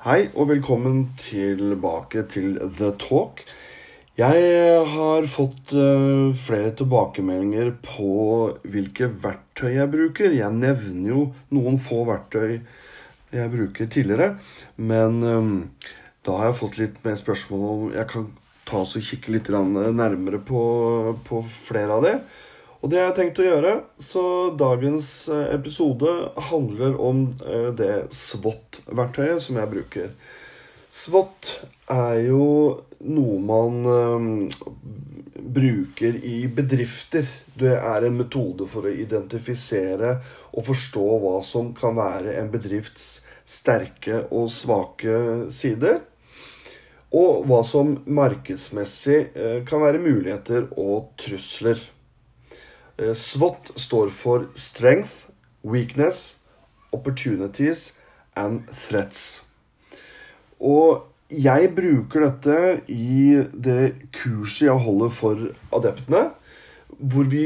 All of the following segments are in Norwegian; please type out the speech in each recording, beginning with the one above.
Hei og velkommen tilbake til The Talk. Jeg har fått uh, flere tilbakemeldinger på hvilke verktøy jeg bruker. Jeg nevner jo noen få verktøy jeg bruker tidligere, men um, da har jeg fått litt mer spørsmål om jeg kan ta oss og kikke litt nærmere på, på flere av dem. Og det har jeg tenkt å gjøre, så dagens eh, episode handler om eh, det SWOT-verktøyet som jeg bruker. SWOT er jo noe man um, bruker i bedrifter. Det er en metode for å identifisere og forstå hva som kan være en bedrifts sterke og svake sider. Og hva som markedsmessig kan være muligheter og trusler. Eh, SWOT står for Strength, Weakness, Opportunities and Threats. Og jeg bruker dette i det kurset jeg holder for adeptene, hvor vi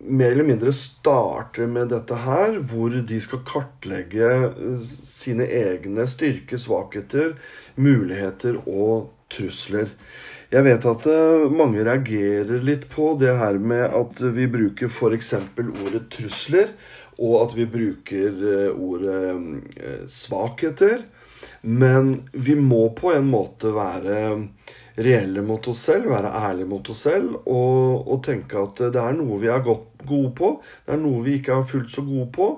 mer eller mindre starter med dette her, hvor de skal kartlegge eh, sine egne styrker, svakheter, muligheter og trusler. Jeg vet at eh, mange reagerer litt på det her med at vi bruker f.eks. ordet trusler, og at vi bruker eh, ordet eh, svakheter. Men vi må på en måte være reelle mot oss selv, være ærlige mot oss selv og, og tenke at det er noe vi er godt gode på, det er noe vi ikke er fullt så gode på.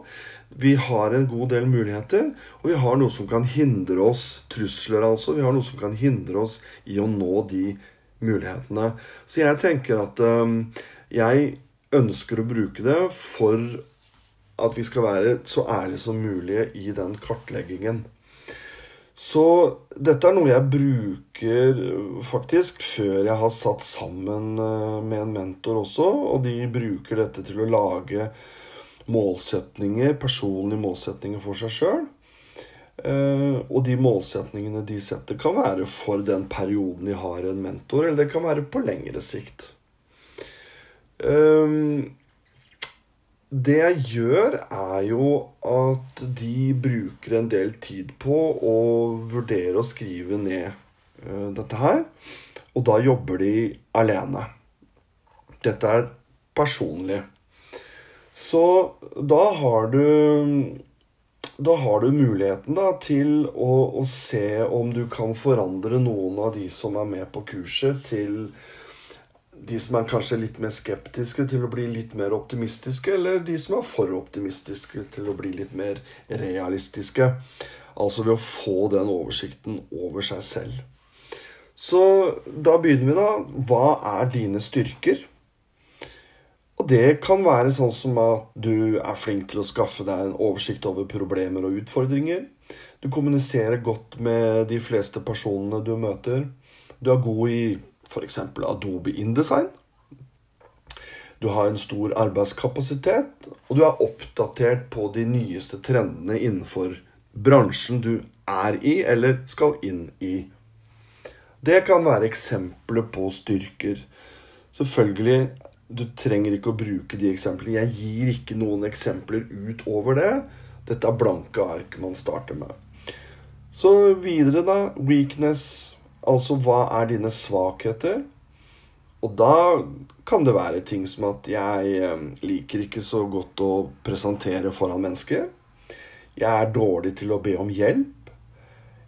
Vi har en god del muligheter, og vi har noe som kan hindre oss trusler, altså. Vi har noe som kan hindre oss i å nå de mulighetene. Så jeg tenker at um, jeg ønsker å bruke det for at vi skal være så ærlige som mulig i den kartleggingen. Så dette er noe jeg bruker faktisk før jeg har satt sammen uh, med en mentor også. Og de bruker dette til å lage målsetninger, personlige målsetninger for seg sjøl. Eh, og de målsetningene de setter, kan være for den perioden de har en mentor, eller det kan være på lengre sikt. Eh, det jeg gjør, er jo at de bruker en del tid på å vurdere å skrive ned eh, dette her. Og da jobber de alene. Dette er personlig. Så da har du da har du muligheten da, til å, å, se om du kan forandre noen av de som er med på kurset, til de som er kanskje litt mer skeptiske til å bli litt mer optimistiske, eller de som er for optimistiske til å bli litt mer realistiske. Altså ved å få den oversikten over seg selv. Så da begynner vi, da. Hva er dine styrker? Og det kan være sånn som at du er flink til å skaffe deg en oversikt over problemer og utfordringer. Du kommuniserer godt med de fleste personene du møter. Du er god i f.eks. Adobe InDesign. Du har en stor arbeidskapasitet, og du er oppdatert på de nyeste trendene innenfor bransjen du er i eller skal inn i. Det kan være eksempler på styrker. Selvfølgelig du trenger ikke å bruke de eksemplene. Jeg gir ikke noen eksempler utover det. Dette er blanke ark man starter med. Så videre, da. Weakness. Altså hva er dine svakheter? Og da kan det være ting som at jeg eh, liker ikke så godt å presentere foran mennesker. Jeg er dårlig til å be om hjelp.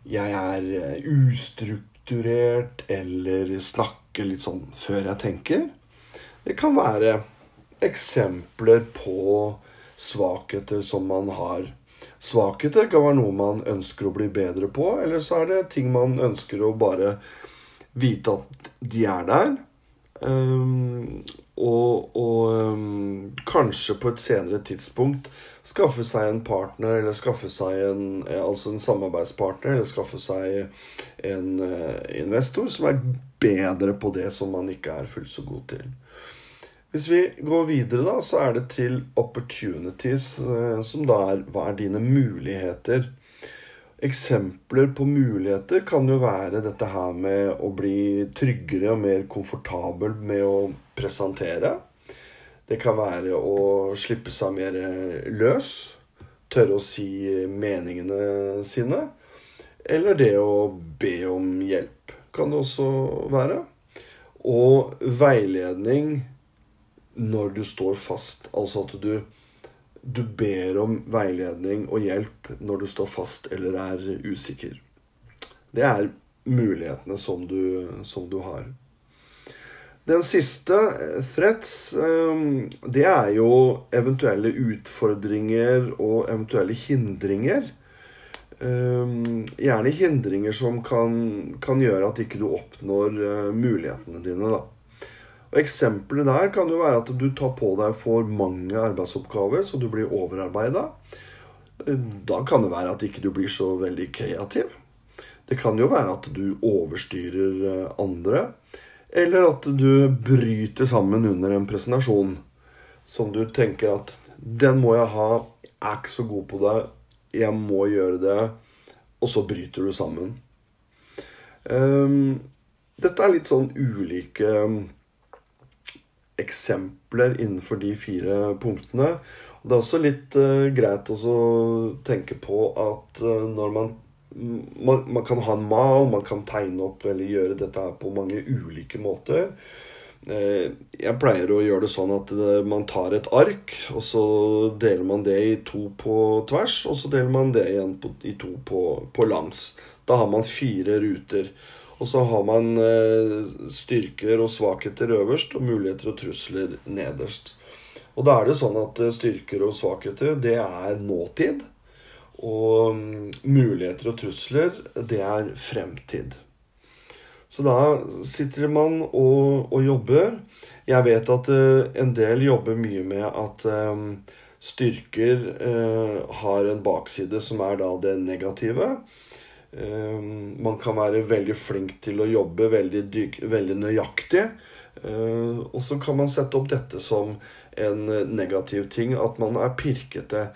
Jeg er eh, ustrukturert eller snakker litt sånn før jeg tenker. Det kan være eksempler på svakheter som man har. Svakheter kan være noe man ønsker å bli bedre på, eller så er det ting man ønsker å bare vite at de er der. Um, og, og um, kanskje på et senere tidspunkt skaffe seg en partner, eller skaffe seg en, altså en samarbeidspartner, eller skaffe seg en uh, investor som er bedre på det som man ikke er fullt så god til. Hvis vi går videre, da, så er det til opportunities, eh, som da er hva er dine muligheter? Eksempler på muligheter kan jo være dette her med å bli tryggere og mer komfortabel med å presentere. Det kan være å slippe seg mer løs. Tørre å si meningene sine. Eller det å be om hjelp kan det også være. Og veiledning når du står fast. Altså at du, du ber om veiledning og hjelp når du står fast eller er usikker. Det er mulighetene som du, som du har. Den siste, threats, ehm, det er jo eventuelle utfordringer og eventuelle hindringer. Ehm, gjerne hindringer som kan, kan gjøre at ikke du oppnår eh, mulighetene dine. da. Og Eksempelet der kan jo være at du tar på deg for mange arbeidsoppgaver, så du blir overarbeida. Da kan det være at ikke du blir så veldig kreativ. Det kan jo være at du overstyrer eh, andre. Eller at du bryter sammen under en presentasjon som du tenker at den må jeg ha, jeg er ikke så god på det, jeg må gjøre det, og så bryter du sammen. Um, dette er litt sånn ulike eksempler innenfor de fire punktene. Og det er også litt uh, greit å tenke på at uh, når man man, man, kan ha en mal, man kan tegne opp eller gjøre dette her på mange ulike måter. Eh, jeg pleier å gjøre det sånn at man tar et ark, og så deler man det i to på tvers, og så deler man det igjen på, i to på, på, langs. Da har man fire ruter. Og så har man eh, styrker og svakheter øverst og muligheter og trusler nederst. Og da er det sånn at eh, styrker og svakheter, det er nåtid. Og mm, muligheter og trusler, det er fremtid. Så da sitter man og, og jobber. Jeg vet at uh, en del jobber mye med at styrker har en bakside som er da det negative. Um, man kan være veldig flink til å jobbe veldig, dyk, veldig nøyaktig. Uh, og så kan man sette opp dette som en negativ ting, at man er pirkete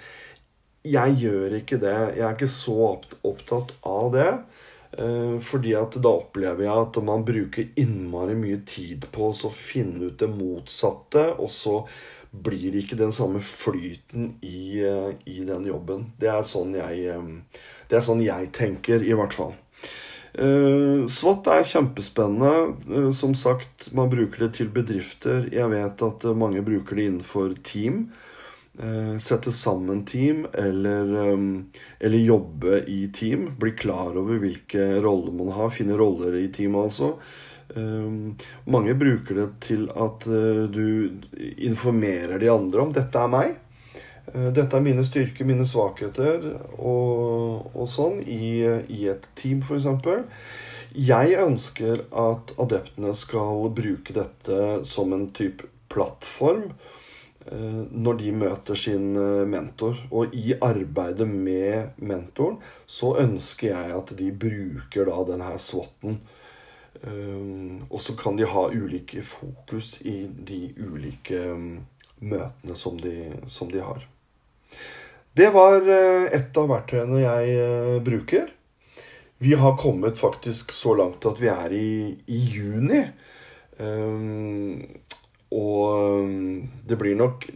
jeg gjør ikke det. Jeg er ikke så opptatt av det. Eh, fordi at da opplever jeg at man bruker innmari mye tid på å finne ut det motsatte, og så blir det ikke den samme flyten i, eh, i den jobben. Det er, sånn jeg, eh, det er sånn jeg tenker, i hvert fall. SWAT er kjempespennende. Som sagt, man bruker det til bedrifter. Jeg vet at mange bruker det innenfor team. Eh, sette sammen team eller, um, eller, jobbe i team. Bli klar over hvilke roller man har. Finne roller i teamet, altså. Mange bruker det til at uh, du informerer de andre om 'dette er meg'. Uh, dette er mine styrker, mine svakheter og, og sånn i, i, et team, f.eks. Jeg ønsker at adeptene skal bruke dette som en type plattform Eh, når de møter sin eh, mentor. Og i arbeidet med mentoren så ønsker jeg at de bruker da denne SWAT-en. Eh, og så kan de ha ulike fokus i de ulike møtene som de, som de har. Det var et av verktøyene jeg bruker. Vi har kommet faktisk så langt at vi er i, i juni. Og um, det blir nok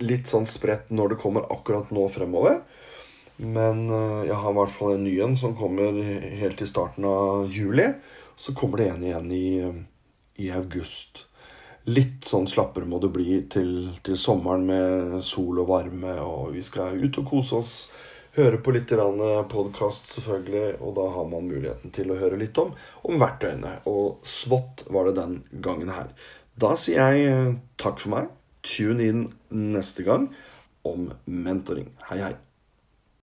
litt sånn spredt når det kommer akkurat nå fremover. Men uh, jeg har i hvert fall en ny en som kommer helt i starten av juli. Så kommer det en igjen i, i august. Litt sånn slappere må det bli til, til, sommeren med sol og varme, og vi skal ut og kose oss. Høre på litt podkast, selvfølgelig, og da har man muligheten til å høre litt om, om verktøyene. Og SWOT var det den gangen her. Da sier jeg eh, takk for meg. Tune inn neste gang om mentoring. Hei, hei.